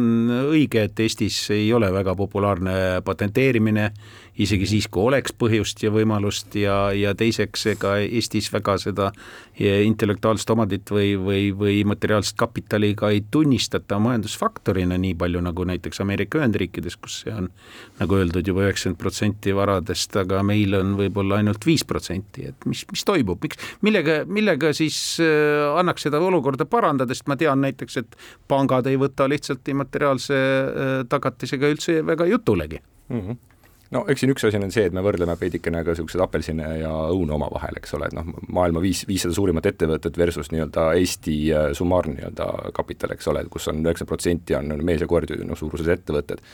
D: õige, et Eestis ei ole väga populaarne patenteerimine isegi siis, kui oleks põhjust ja võimalust ja, ja teiseks, ega Eestis väga seda intellektuaalset omandit või, või, või materiaalset kapitali ka ei tunnistata majandusfaktorina nii palju nagu näiteks Ameerika Ühendriikides, kus see on nagu öeldud juba üheksakümmend protsenti varadest, aga meil on võib-olla ainult viis protsenti, et mis, mis toimub, miks, millega, millega siis äh, annaks seda olukorda parandada, sest ma tean näiteks, et pangad ei võta lihtsalt immateriaalse äh, tagatisega üldse väga jutulegi mm.
E: -hmm no eks siin üks asi on see, et me võrdleme veidikene ka niisuguseid apelsine ja õunu omavahel, eks ole, et noh, maailma viis, viissada suurimat ettevõtet versus nii-öelda Eesti äh, summaarne nii-öelda kapital, eks ole, kus on üheksakümmend protsenti on mees ja koer no, suuruses ettevõtted et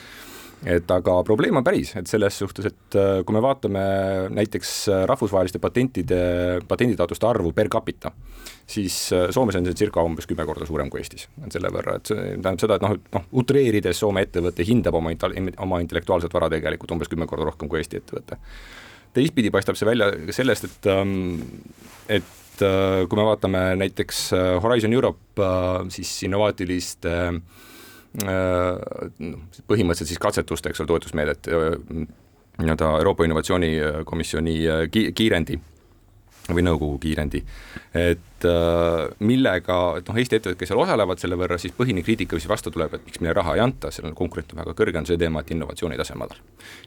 E: aga probleem on päris, et selles suhtes, et äh, kui me vaatame näiteks äh, rahvusvaheliste patentide, patenditaotluste arvu per capita, siis äh, Soomes on see circa umbes kümme korda suurem kui Eestis. et selle võrra, et see tähendab seda, et noh, noh, utreerides Soome ettevõte hindab oma, oma intellektuaalset vara tegelikult umbes kümme korda rohkem kui Eesti ettevõte. teistpidi paistab see välja sellest, et, ähm, et kui me vaatame näiteks Horizon Europe siis innovaatiliste äh, põhimõtteliselt siis katsetuste, eks ole, toetusmeedet äh, nii-öelda Euroopa Innovatsioonikomisjoni äh, kiirendi või nõukogu kiirendi, et äh, millega, et noh, Eesti ettevõtted, kes seal osalevad selle võrra, siis põhine kriitika, mis vastu tuleb, et miks meile raha ei anta, seal on konkurent on väga kõrge, on see teema, et innovatsiooni tase on madal.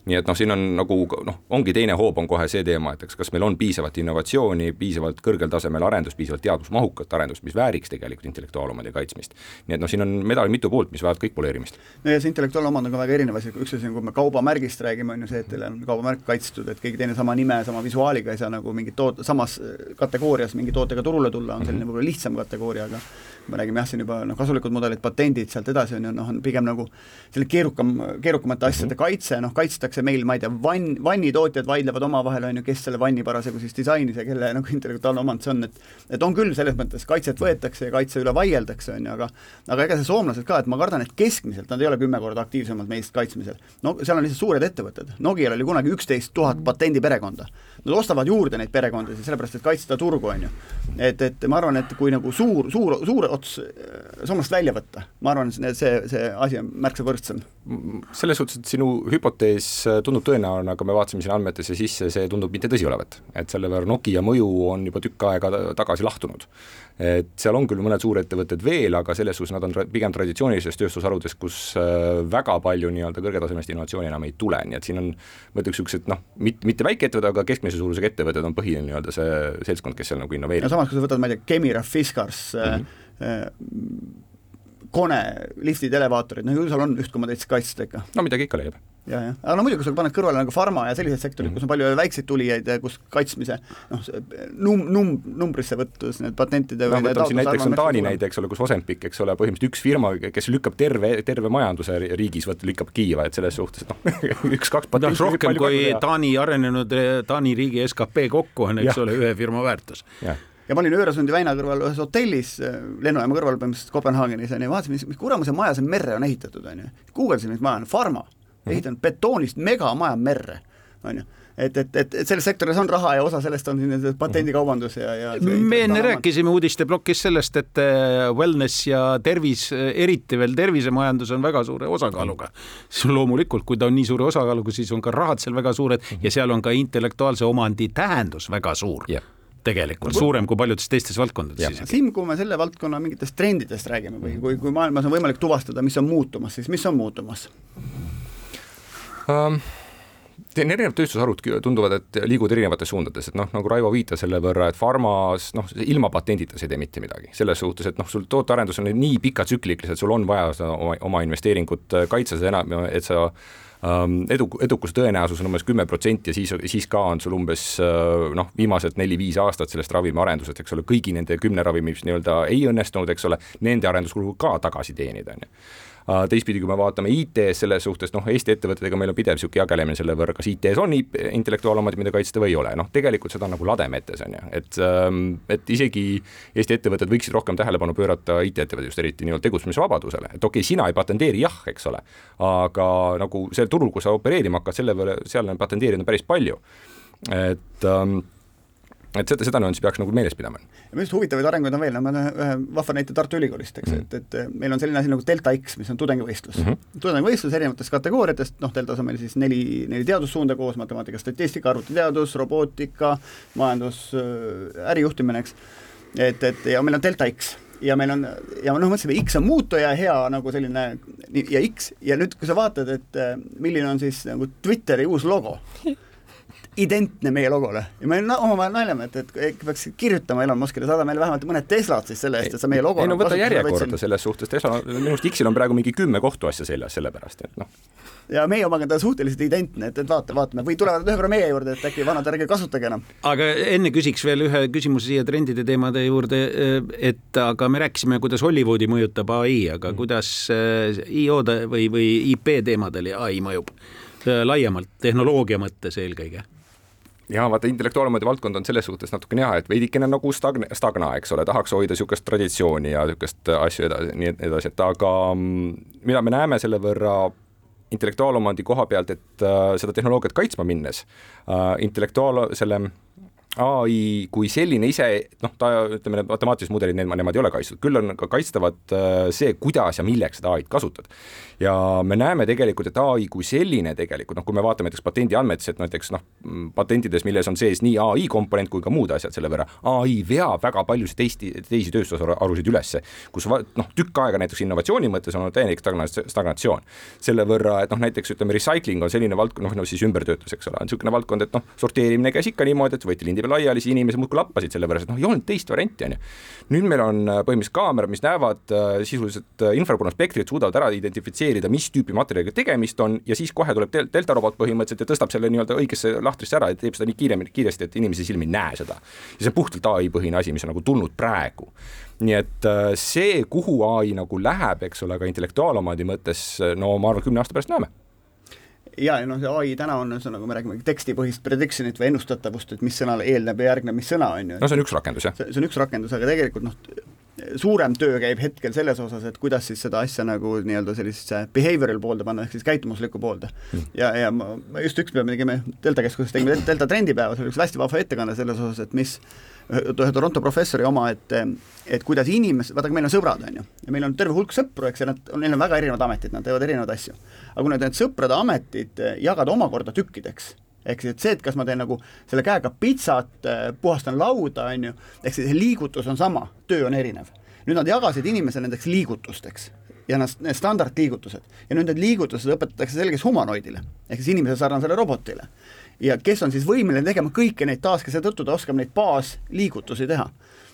E: nii et noh, siin on nagu noh, ongi teine hoob on kohe see teema, et eks kas meil on piisavalt innovatsiooni, piisavalt kõrgel tasemel arendust, piisavalt teadusmahukat arendust, mis vääriks tegelikult intellektuaalomandi kaitsmist. nii et noh, siin on medali mitu poolt, mis vajavad kõik poleerimist.
C: no ja see intellektuaalne omand on ka väga erinev asi, üks asi on, kui me kaubamärgist räägime, on ju see, et teil on kaubamärk kaitstud, et keegi teine sama nime, sama visuaaliga ei saa nagu mingit toot-, samas kategoorias mingi tootega turule tulla, on selline võib-olla lihtsam kategooria, aga me räägime jah, siin juba noh, kasulikud mudelid, patendid sealt edasi on ju noh, on pigem nagu selline keerukam, keerukamate asjade mhm. kaitse, noh kaitstakse meil, ma ei tea, vann, vannitootjad vaidlevad omavahel, on ju, kes selle vanni parasjagu siis disainis ja kelle nagu intellektuaalne omand see on, et et on küll, selles mõttes kaitset võetakse ja kaitse üle vaieldakse, on ju, aga aga ega see soomlased ka, et ma kardan, et keskmiselt nad ei ole kümme korda aktiivsemad meist kaitsmisel. no seal on lihtsalt suured ettevõtted, Nokial oli kunagi üksteist tuhat patendiperekonda. Nad ostavad juurde neid perekondasid, sellepärast et kaitsta turgu, on ju. et, et ma arvan, et kui nagu suur, suur, suur äh, Soomest välja võtta, ma arvan, see, see, asi on märksa võrdsem.
E: selles suhtes, et sinu hüpotees äh, tundub tõenäoline, aga me vaatasime siin andmetesse sisse, see tundub mitte tõsi olevat. et selle võrra Nokia mõju on juba tükk aega tagasi lahtunud. et seal on küll mõned suurettevõtted veel, aga selles suhtes nad on pigem traditsioonilises tööstusharudes, kus äh, väga palju nii-öelda kõrgetasemelist innovatsiooni enam ei tule, nii et siin on ma ütleks niisugused noh, mitte, mitte väikeettevõtted, aga keskmise suurusega ettevõtted on põhiline nii-öelda see seltskond, kes seal nagu innoveerib.
C: no samas, kui sa võtad, ma ei tea, Kemira, Fiskars mm, -hmm Kone, liftid, elevaatorid, no ju seal on üht koma teist kaitsta ikka.
E: no midagi ikka leiab
C: ja, jah, aga no muidugi, kui sa paned kõrvale nagu farma ja sellised sektorid mm, -hmm. kus on palju väikseid tulijaid ja kus kaitsmise noh, num-, num-, numbrisse võttes need patentide
E: no võtame siin näiteks on Taani näide, eks ole, kus Ozempic, eks ole, põhimõtteliselt üks firma, kes lükkab terve, terve majanduse riigis, vot lükkab kiiva, et selles suhtes, et noh, üks-kaks
D: patenti no, rohkem kui Taani arenenud, Taani riigi skp kokku on, eks ja. ole, ühe firma väärtus
C: ja ma olin Öresundi väina kõrval ühes hotellis, äh, lennujaama kõrval põhimõtteliselt Kopenhaagenis on ju, vaatasin, mis, mis kuramuse maja see merre on ehitatud, on ju. guugeldasin, mis maja on, Pharma mm., ehitanud betoonist megamaja merre, on ju et, et, et, et selles sektoris on raha ja osa sellest on siin patendikaubandus ja, ja
D: me enne rääkisime uudisteplokis sellest, et äh, wellness ja tervis, äh, eriti veel tervisemajandus on väga suure osakaaluga. loomulikult, kui ta on nii suure osakaaluga, siis on ka rahad seal väga suured ja seal on ka intellektuaalse omandi tähendus väga suur yeah tegelikult suurem kui paljudes teistes valdkondades isegi.
C: Siim, kui me selle valdkonna mingitest trendidest räägime või kui, kui maailmas on võimalik tuvastada, mis on muutumas, siis mis on muutumas
E: um,? erinevad tööstusharud tunduvad, et liiguvad erinevates suundades, et noh, nagu Raivo viitas selle võrra, et farmas noh, ilma patendita sa ei tee mitte midagi. selles suhtes, et noh, sul tootearendus on nii pikatsikliklised, sul on vaja seda oma, oma investeeringut kaitsta, seda enam, et sa edu, edukuse tõenäosus on umbes kümme protsenti ja siis, siis ka on sul umbes äh, noh, viimased neli-viis aastat sellest ravimiarendusest, eks ole, kõigi nende kümne ravimi, mis nii-öelda ei õnnestunud, eks ole, nende arenduskulu ka tagasi teenida, on ju teistpidi, kui me vaatame IT-s selles suhtes, noh, Eesti ettevõtetega meil on pidev niisugune jagelemine selle võrra, kas IT-s on intellektuaalomandid, mida kaitsta või ei ole, noh, tegelikult seda on nagu lademetes, on ju, et ähm, et isegi Eesti ettevõtted võiksid rohkem tähelepanu pöörata IT-ettevõtted just eriti nii-öelda tegutsemisvabadusele, et okei okay,, sina ei patenteeri, jah, eks ole, aga nagu sel turul, kus sa opereerima hakkad, selle võrra, seal on patenteerinud päris palju, et ähm, et seda, seda nüanssi peaks nagu meeles pidama.
C: ja minu arust huvitavaid arenguid on veel, no ma toon ühe vahva näite Tartu Ülikoolist, eks mm, -hmm. et, et meil on selline asi nagu Delta X, mis on tudengivõistlus mm. -hmm. tudengivõistlus erinevatest kategooriatest, noh, Deltas on meil siis neli, neli teadussuunda koos, matemaatika, statistika, arvutiteadus, robootika, majandus, äh, ärijuhtimine, eks, et, et ja meil on Delta X ja meil on, ja noh, mõtlesime, X on muutuja, hea nagu selline ja X ja nüüd, kui sa vaatad, et äh, milline on siis nagu Twitteri uus logo identne meie logole ja me omavahel naljame, et, et äkki peaks kirjutama Elon Muskile, saada meile vähemalt mõned Teslad siis selle eest, et sa meie logo
E: ei no võta järjekorda selles suhtes, Tesla, minu arust X-il on praegu mingi kümme kohtuasja seljas, sellepärast et noh.
C: ja meie omaga ta suhteliselt identne, et, et vaata, vaatame, või tulevad ühe korra meie juurde, et äkki vanad ärge kasutage enam.
D: aga enne küsiks veel ühe küsimuse siia trendide teemade juurde, et aga me rääkisime, kuidas Hollywoodi mõjutab ai, aga mm. kuidas äh, IO-de või, või IP teemadel ai mõjub laiemalt, tehnoloogia mõttes eelkõige
E: ja vaata, intellektuaalomandi valdkond on selles suhtes natukene jah, et veidikene nagu stagn-, stagna, eks ole, tahaks hoida niisugust traditsiooni ja niisugust asju edasi, nii edasi, et aga mm, mida me näeme selle võrra intellektuaalomandi koha pealt, et äh, seda tehnoloogiat kaitsma minnes äh,, intellektuaal, selle ai kui selline ise, noh, ta ütleme, need matemaatilised mudelid, need, nemad ei ole kaitstud, küll on ka kaitstavad äh, see, kuidas ja milleks seda ai-d kasutad. ja me näeme tegelikult, et ai kui selline tegelikult, noh, kui me vaatame näiteks patendiandmetesse, et näiteks noh, patentides, milles on sees nii ai komponent kui ka muud asjad selle võrra, ai veab väga paljusid teisi, teisi tööstusharusid ülesse, kus noh, tükk aega näiteks innovatsiooni mõttes on olnud täielik stagnatsioon. selle võrra, et noh, näiteks ütleme, recycling on selline valdkond, noh, no siis ümbertöötlus, eks ole, on niisugune valdkond, et noh, sorteerimine käis ikka niimoodi, et võeti lindi peal laiali, siis inimesed muudkui lappasid selle pärast, et noh, ei olnud teist varianti, on ju. nüüd meil on äh, põhimõtteliselt kaamerad, mis näevad äh, sisuliselt äh, infrapunaspektrit, suudavad ära identifitseerida, mis tüüpi materjaliga tegemist on ja siis kohe tuleb del delta robot põhimõtteliselt ja tõstab selle nii-öelda õigesse lahtrisse ära ja teeb seda nii kiiremini, kiiresti, et inimese silm ei näe seda. ja see on puhtalt ai põhine asi, mis on nagu tulnud praegu nii et see, kuhu ai nagu läheb, eks ole, ka intellektuaalomandi mõttes, no ma arvan, kümne aasta pärast näeme
C: ja, noh, see ai täna on ühesõnaga, me räägime tekstipõhist prediction'it või ennustatavust, et mis sõnale eelneb ja järgneb mis sõna, on ju.
E: no see on üks rakendus, jah.
C: see on üks rakendus, aga tegelikult noh, suurem töö käib hetkel selles osas, et kuidas siis seda asja nagu nii-öelda sellisesse behavioral poolde panna, ehk siis käitumuslikku poolde mm.. ja, ja ma, ma just üks päev me tegime Delta keskuses, tegime Delta trendipäeva, see oli üks hästi vahva ettekanne selles osas, et mis ühe Toronto professori oma, et et kuidas inimesed, vaadake, meil on sõbrad, on ju, ja meil on terve hulk sõpru, eks, ja nad, neil on väga erinevad ametid, nad teevad erinevaid asju. aga kui nüüd need sõprade ametid jagada omakorda tükkideks, ehk siis, et see, et kas ma teen nagu selle käega pitsat, puhastan lauda, on ju, ehk siis liigutus on sama, töö on erinev. nüüd nad jagasid inimese nendeks liigutusteks ja nad, need standardliigutused. ja nüüd need liigutused õpetatakse selgeks humanoidile, ehk siis inimese sarnasele robotile ja kes on siis võimeline tegema kõiki neid task'e, seetõttu ta oskab neid baasliigutusi teha.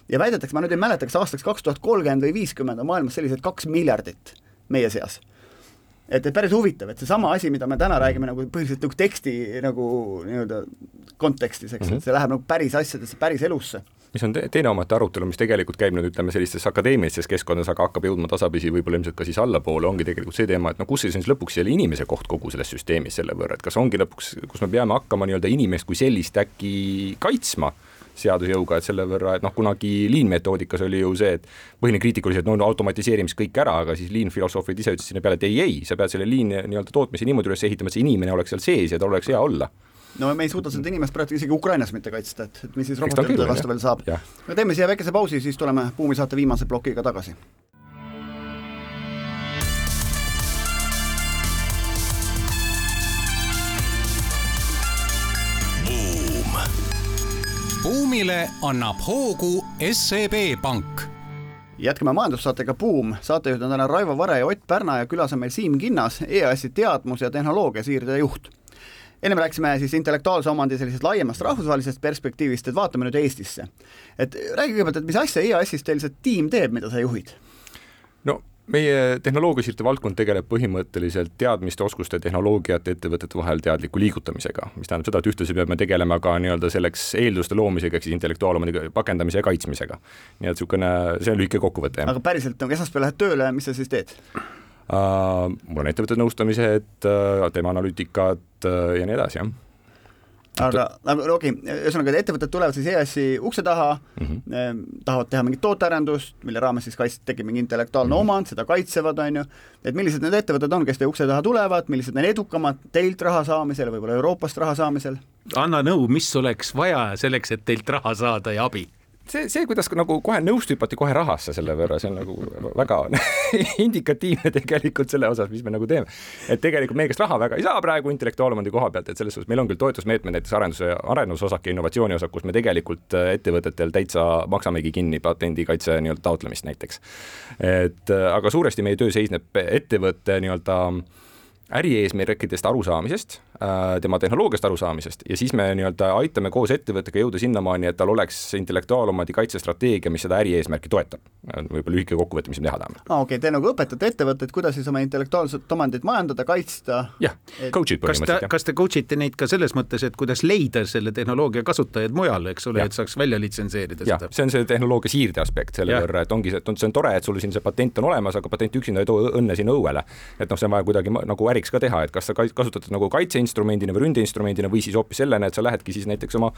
C: ja väidetakse, ma nüüd ei mäleta, kas aastaks kaks tuhat kolmkümmend või viiskümmend on maailmas selliseid kaks miljardit meie seas. et, et päris huvitav, et seesama asi, mida me täna räägime nagu põhiliselt nagu teksti nagu nii-öelda kontekstis, eks mm, -hmm. et see läheb nagu päris asjadesse, päris elusse
E: mis on te teine omaette arutelu, mis tegelikult käib nüüd ütleme sellistes akadeemilistes keskkondades, aga hakkab jõudma tasapisi võib-olla ilmselt ka siis allapoole, ongi tegelikult see teema, et no kus siis on siis lõpuks selle inimese koht kogu selles süsteemis selle võrra, et kas ongi lõpuks, kus me peame hakkama nii-öelda inimest kui sellist äkki kaitsma seadusjõuga, et selle võrra, et noh, kunagi liin-metoodikas oli ju see, et põhiline kriitika oli see, et no automatiseerime siis kõik ära, aga siis liin-filosoofid ise ütlesid sinna peale, et ei, ei, sa pead selle liin nii-öelda tootmise niimoodi üles ehitama, et see inimene oleks seal sees ja tal oleks hea olla
C: no me ei suuda seda inimest praegu isegi Ukrainas mitte kaitsta, et, et mis siis robotite vastu veel saab. me teeme siia väikese pausi, siis tuleme Buumi saate viimase plokiga tagasi.
B: Buumile annab hoogu SEB Pank.
C: Jätkame majandussaatega Buum, saatejuhid on täna Raivo Vare ja Ott Pärna ja külas on meil Siim Kinnas, EAS-i teadmus- ja tehnoloogiasiirde juht. Ennem rääkisime siis intellektuaalse omandi sellisest laiemast rahvusvahelisest perspektiivist, et vaatame nüüd Eestisse. et räägi kõigepealt, et mis asja EAS-is teil see tiim teeb, mida sa juhid?
E: no meie tehnoloogiasiirde valdkond tegeleb põhimõtteliselt teadmiste, oskuste, tehnoloogiate, ettevõtete vahel teadliku liigutamisega, mis tähendab seda, et ühtlasi peame tegelema ka nii-öelda selleks eelduste loomisega, ehk siis intellektuaalomandi pakendamise ja kaitsmisega. nii et niisugune, see on lühike kokkuvõte.
C: aga päriselt nagu esmaspäeval lähed tööle, mis sa siis teed?
E: Uh, mul on ettevõtte nõustamised uh,, teeme analüütikat uh, ja nii edasi, jah
C: aga, aga okei okay,, ühesõnaga ettevõtted tulevad siis EAS-i ukse taha mm, -hmm. tahavad teha mingit tootearendust, mille raames siis kaits-, tekib mingi intellektuaalne mm -hmm. omand, seda kaitsevad, on ju, et millised need ettevõtted on, kes teie ukse taha tulevad, millised on edukamad teilt raha saamisel, võib-olla Euroopast raha saamisel?
D: anna nõu, mis oleks vaja selleks, et teilt raha saada ja abi
E: see, see, kuidas nagu kohe nõust hüpati kohe rahasse selle võrra, see on nagu väga indikatiivne tegelikult selle osas, mis me nagu teeme. et tegelikult meie käest raha väga ei saa praegu intellektuaalomandi koha pealt, et selles suhtes meil on küll toetusmeetmed näiteks arenduse, arendusosak ja innovatsiooniosak, kus me tegelikult äh, ettevõtetel täitsa maksamegi kinni patendikaitse nii-öelda taotlemist näiteks. et äh, aga suuresti meie töö seisneb ettevõtte nii-öelda ärieesmärkidest arusaamisest, tema tehnoloogiast arusaamisest ja siis me nii-öelda aitame koos ettevõttega jõuda sinnamaani, et tal oleks intellektuaalomandi kaitsestrateegia, mis seda ärieesmärki toetab. võib-olla lühike kokkuvõte, mis me teha tahame.
C: aa, okei okay,, te nagu õpetate ettevõtteid, kuidas siis oma intellektuaalset omandit majandada, kaitsta.
E: jah et..., coach'id
D: põhimõtteliselt. kas te coach ite neid ka selles mõttes, et kuidas leida selle tehnoloogia kasutajaid mujal, eks ole, et saaks välja litsenseerida
E: ja, seda? see on see tehnoloogia siirde aspekt selle võrra, et ongi see, et on, see on tore, et sul siin see patent on olemas, aga patent üksinda ei too õnne sinna õuele. et noh, see on vaja kuidagi nagu äriks ka teha, et kas sa kasutad nagu kaitseinstrumendina või ründeinstrumendina või siis hoopis sellena, et sa lähedki siis näiteks oma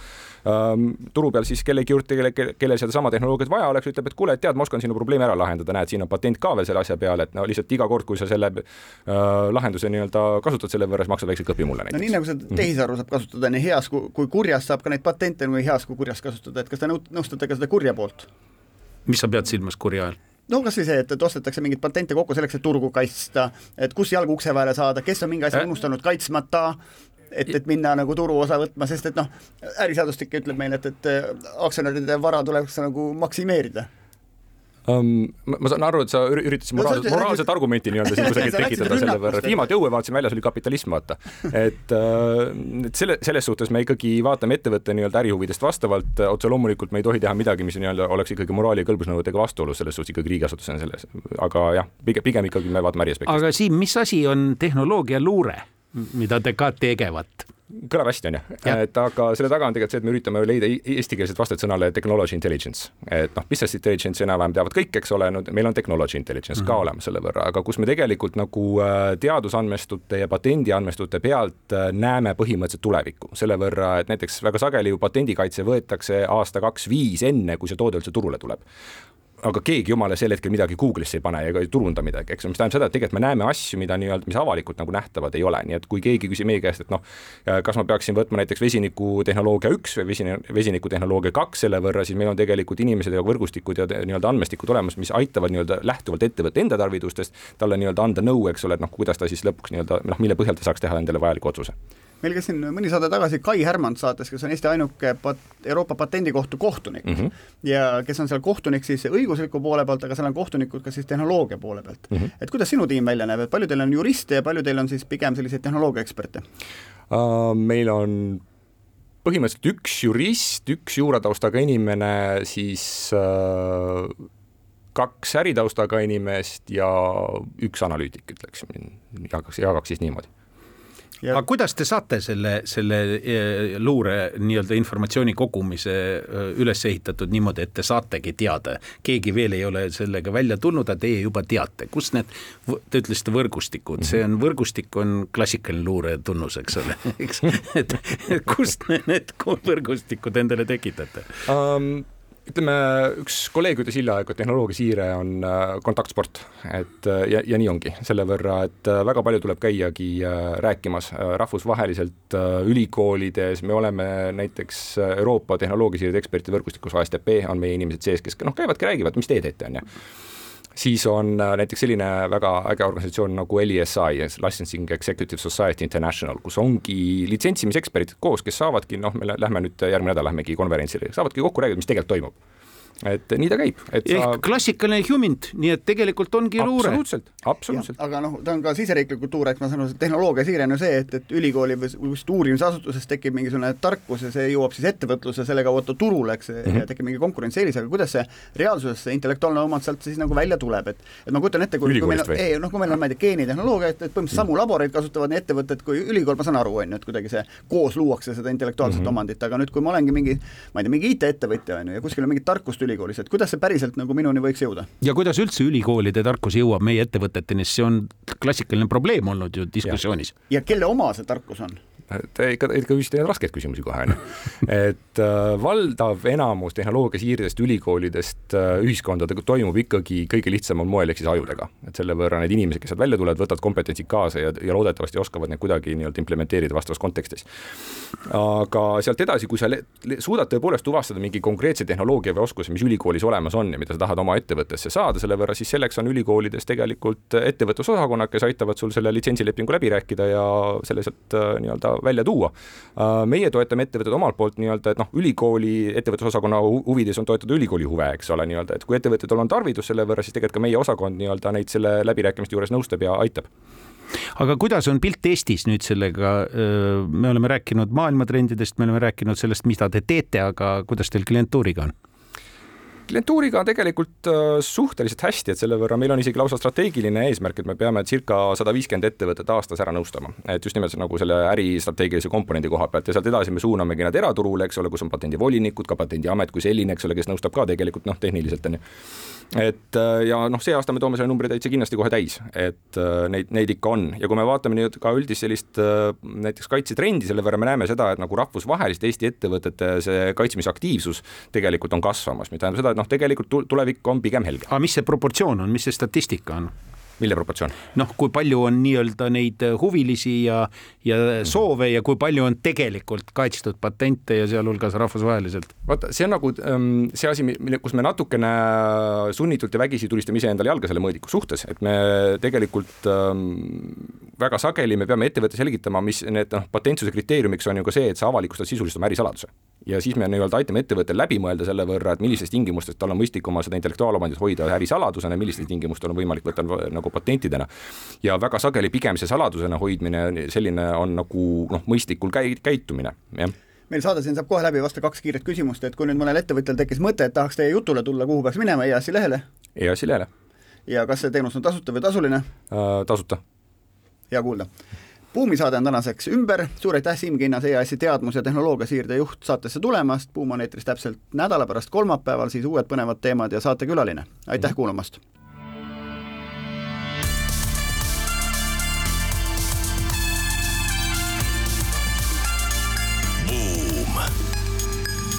E: ähm, turu peal siis kellegi juurde, kelle, kelle, kellel sedasama tehnoloogiat vaja oleks, ütleb, et kuule, et tead, ma oskan sinu probleemi ära lahendada, näed, siin on patent ka veel selle asja peale, et no lihtsalt iga kord, kui sa selle äh, lahenduse nii-öelda kasutad selle võrra, siis maksad väikse kõpi mulle näiteks.
C: no nii nagu seda mhm. tehisaru saab kasutada nii heas kui, kui kurjas, saab ka neid patente nii heas kui kurjas kasutada, et kas te nõustate ka seda kurja poolt?
D: mis sa pead silmas kurja all?
C: No kas või see, et, et ostetakse mingeid patente kokku selleks, et turgu kaitsta, et kus jalgu ukse vahele saada, kes on mingi asja äh? unustanud kaitsmata, et, et minna nagu turuosa võtma, sest et noh, äriseadustik ütleb meile, et, et aktsionäride vara tuleks nagu maksimeerida
E: um,. ma saan aru, et sa üritasid moraalset, moraalset argumenti nii-öelda siin kusagilt tekitada selle võrra, et viimati õue vaatasin väljas, oli kapitalism, vaata. et, äh, et selle, selles suhtes me ikkagi vaatame ettevõtte nii-öelda ärihuvidest vastavalt, otse loomulikult me ei tohi teha midagi, mis nii-öelda oleks ikkagi moraali ja kõlblusnõuetega vastuolus, selles suhtes ikkagi riigiasutus on selles, aga jah, pigem, pigem ikkagi me vaatame äriaspektist.
D: aga Siim, mis asi on tehnoloogialuure, mida te ka tegevat?
E: Kõlab hästi, on ju, et aga selle taga on tegelikult see, et me üritame leida eestikeelset vastet sõnale technology intelligence. et noh, business intelligence enam-vähem teavad kõik, eks ole, no meil on technology intelligence mm -hmm. ka mhm. olemas selle võrra, aga kus me tegelikult nagu äh, teadusandmestute ja patendiandmestute pealt äh, näeme põhimõtteliselt tulevikku. selle võrra, et näiteks väga sageli ju patendikaitse võetakse aasta kaks-viis enne, kui see toode üldse turule tuleb aga keegi jumala sel hetkel midagi Google'isse ei pane ega ei turunda midagi, eks, mis tähendab seda, et tegelikult me näeme asju, mida nii-öelda, mis avalikult nagu nähtavad ei ole, nii et kui keegi küsib meie käest, et noh, kas ma peaksin võtma näiteks vesinikutehnoloogia üks või vesini, vesinikutehnoloogia kaks selle võrra, siis meil on tegelikult inimesed ja võrgustikud ja nii-öelda andmestikud olemas, mis aitavad nii-öelda lähtuvalt ettevõtte enda tarvidustest talle nii-öelda anda nõu, eks ole, et noh, kuidas ta siis lõpuks nii-öelda noh, mille põhjal ta saaks teha endale vajaliku otsuse
C: meil käis siin mõni saade tagasi Kai Härmand saates, kes on Eesti ainuke pat-, Euroopa Patendikohtu kohtunik mm. -hmm. ja kes on seal kohtunik siis õigusliku poole pealt, aga seal on kohtunikud ka siis tehnoloogia poole pealt mm. -hmm. et kuidas sinu tiim välja näeb, et palju teil on juriste ja palju teil on siis pigem selliseid tehnoloogiaeksperte
E: uh,? Meil on põhimõtteliselt üks jurist, üks juurataustaga inimene, siis uh, kaks äritaustaga inimest ja üks analüütik, ütleks, jagaks, jagaks siis niimoodi
D: Ja... aga kuidas te saate selle, selle eh, luure nii-öelda informatsiooni kogumise eh, üles ehitatud niimoodi, et te saategi teada, keegi veel ei ole sellega välja tulnud, aga teie juba teate, kus need, te ütlesite võrgustikud, see on võrgustik on klassikaline luure tunnus, eks ole, eks, et kust need võrgustikud endale tekitate? Um,?
E: Ütleme, üks kolleeg ütles hiljaaegu, et tehnoloogiasiire on äh, kontaktsport, et äh, ja, ja nii ongi, selle võrra, et äh, väga palju tuleb käiagi rääkimas rahvusvaheliselt ülikoolides, me oleme näiteks Euroopa tehnoloogiasiirede ekspertide võrgustikus, ASTP on meie inimesed sees, kes noh, käivadki, räägivad, mis te teete, on ju siis on äh, näiteks selline väga äge organisatsioon nagu LESI, Licensing Executive Society International, kus ongi litsentsimseksperdid koos, kes saavadki, noh, me lähme nüüd järgmine nädal lähmegi konverentsile, saavadki kokku rääkida, mis tegelikult toimub et nii ta käib.
D: ehk sa... klassikaline humint, nii et tegelikult ongi luure.
E: absoluutselt, absoluutselt.
C: aga noh, ta on ka siseriiklik kultuur, eks ma saan aru, see tehnoloogia siire on ju see, et, et ülikooli või just uurimisasutuses tekib mingisugune tarkus ja see jõuab siis ettevõtluse selle kaudu turule, eks mm, -hmm. ja tekib mingi konkurentsieelis, aga kuidas see reaalsuses, see intellektuaalne omand sealt siis nagu välja tuleb, et et ma kujutan ette, kui, kui meil on, ei noh, kui meil on, ma ei tea, geenitehnoloogia, et, et põhimõtteliselt samu laboreid kasutavad nii ettevõtted kui ülikool, ma saan aru, on ju, et kuidagi see koos luuakse seda intellektuaalset mm -hmm. omandit, aga nüüd, kui ma olengi mingi, ma ei tea, mingi IT-ettevõtja, on ju, ja kuskil on mingit tarkust ülikoolis, et kuidas see päriselt nagu minuni võiks jõuda.
D: ja kuidas üldse ülikoolide tarkus jõuab meie ettevõteteni, see on klassikaline probleem olnud ju diskussioonis.
C: ja kelle oma see tarkus on?
E: Te ikka, ikka küsite raskeid küsimusi kohe, onju. et äh, valdav enamus tehnoloogiasiirdest ülikoolidest äh, ühiskondadega toimub ikkagi kõige lihtsamal moel, ehk siis ajudega. et selle võrra need inimesed, kes sealt välja tulevad, võtavad kompetentsid kaasa ja, ja loodetavasti oskavad need kuidagi nii-öelda implementeerida vastavas kontekstis. aga sealt edasi, kui sa suudad tõepoolest tuvastada mingi konkreetse tehnoloogia või oskuse, mis ülikoolis olemas on ja mida sa tahad oma ettevõttesse saada, selle võrra siis selleks on ülikoolides tegelikult ettevõtlusosakonnad, kes aitavad sul selle litsentsilepingu läbi rääkida ja selle sealt äh, nii-öelda välja tuua. Äh, meie toetame ettevõtted omalt poolt nii-öelda, et noh, ülikooli ettevõtlusosakonna huvides on toetada ülikooli huve, eks ole, nii-öelda, et kui ettevõtetel on tarvidus selle võrra, siis tegelikult ka meie osakond nii-öelda neid selle läbirääkimiste juures nõustab ja aitab
D: aga kuidas on pilt Eestis nüüd sellega, me oleme rääkinud maailmatrendidest, me oleme rääkinud sellest, mida te teete, aga kuidas teil klientuuriga on?
E: Klientuuriga on tegelikult äh, suhteliselt hästi, et selle võrra meil on isegi lausa strateegiline eesmärk, et me peame circa sada viiskümmend ettevõtet aastas ära nõustama. et just nimelt nagu selle äristrateegilise komponendi koha pealt ja sealt edasi me suunamegi nad eraturule, eks ole, kus on patendivolinikud, ka patendiamet kui selline, eks ole, kes nõustab ka tegelikult noh, tehniliselt on ju et äh, ja noh, see aasta me toome selle numbri täitsa kindlasti kohe täis, et äh, neid, neid ikka on ja kui me vaatame nüüd ka üldist sellist äh, näiteks kaitsetrendi, selle võrra me näeme seda, et nagu rahvusvaheliste Eesti ettevõtete see kaitsmisaktiivsus tegelikult on kasvamas, mis tähendab seda, et noh, tegelikult tulevik on pigem helge.
D: aga mis see proportsioon on, mis see statistika on?
E: Mille proportsioon?
D: noh, kui palju on nii-öelda neid äh, huvilisi ja, ja soove ja kui palju on tegelikult kaitstud patente ja sealhulgas rahvusvaheliselt?
E: vaata, see on nagu ähm, see asi, mille, kus me natukene sunnitult ja vägisi tulistame iseendale jalga selle mõõdiku suhtes, et me tegelikult ähm, väga sageli me peame ettevõtte selgitama, mis need noh, patentsuse kriteeriumiks on ju ka see, et sa avalikustad sisuliselt oma ärisaladuse ja siis me nii-öelda aitame ettevõttel läbi mõelda selle võrra, et millistes tingimustes tal on mõistlik oma seda intellektuaalomandit hoida ärisaladusena, millistel tingimustel on võimalik võtta nagu patentidena. ja väga sageli pigem see saladusena hoidmine, selline on nagu noh, mõistlikul käi-, käitumine, jah
C: meil saade siin saab kohe läbi, vasta kaks kiiret küsimust, et kui nüüd mõnel ettevõtjal tekkis mõte, et tahaks teie jutule tulla, kuhu peaks minema, EAS-i lehele?
E: EAS-i lehele.
C: ja kas see teenus on tasuta või tasuline
E: uh,? tasuta.
C: hea kuulda buumisaade on tänaseks ümber, suur aitäh, Siim Kinnas, EAS-i teadmus- ja tehnoloogiasiirde juht saatesse tulemast, Buum on eetris täpselt nädala pärast kolmapäeval, siis uued põnevad teemad ja saatekülaline. aitäh mm. kuulamast!